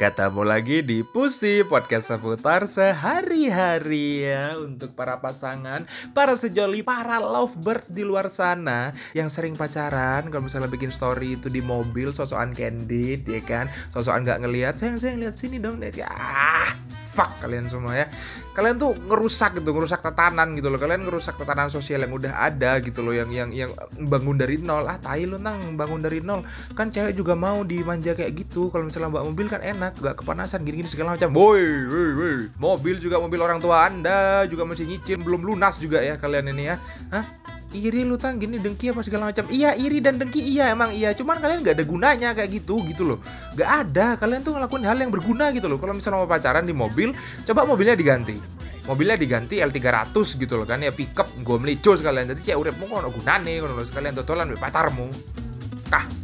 Ketemu lagi di Pusi Podcast seputar sehari-hari ya Untuk para pasangan, para sejoli, para lovebirds di luar sana Yang sering pacaran, kalau misalnya bikin story itu di mobil Sosokan candid ya kan? Sosokan gak ngeliat, sayang sayang lihat sini dong Ah, fuck kalian semua ya. Kalian tuh ngerusak gitu ngerusak tatanan gitu loh. Kalian ngerusak tatanan sosial yang udah ada gitu loh yang yang yang bangun dari nol. Ah tai lu nang bangun dari nol. Kan cewek juga mau dimanja kayak gitu. Kalau misalnya mbak mobil kan enak gak kepanasan gini-gini segala macam. Boy boy boy mobil juga mobil orang tua anda juga masih nyicil belum lunas juga ya kalian ini ya. Hah? Iri lu tang. Gini dengki apa segala macam. Iya iri dan dengki iya emang iya. Cuman kalian gak ada gunanya kayak gitu gitu loh. Gak ada. Kalian tuh ngelakuin hal yang berguna gitu loh. Kalau misalnya mau pacaran di mobil coba mobilnya diganti. Mobilnya diganti L300 gitu loh kan. Ya pickup gue melicu sekalian. Jadi cewek uripmu kok gunane ngono sekalian totolan pacarmu. Kah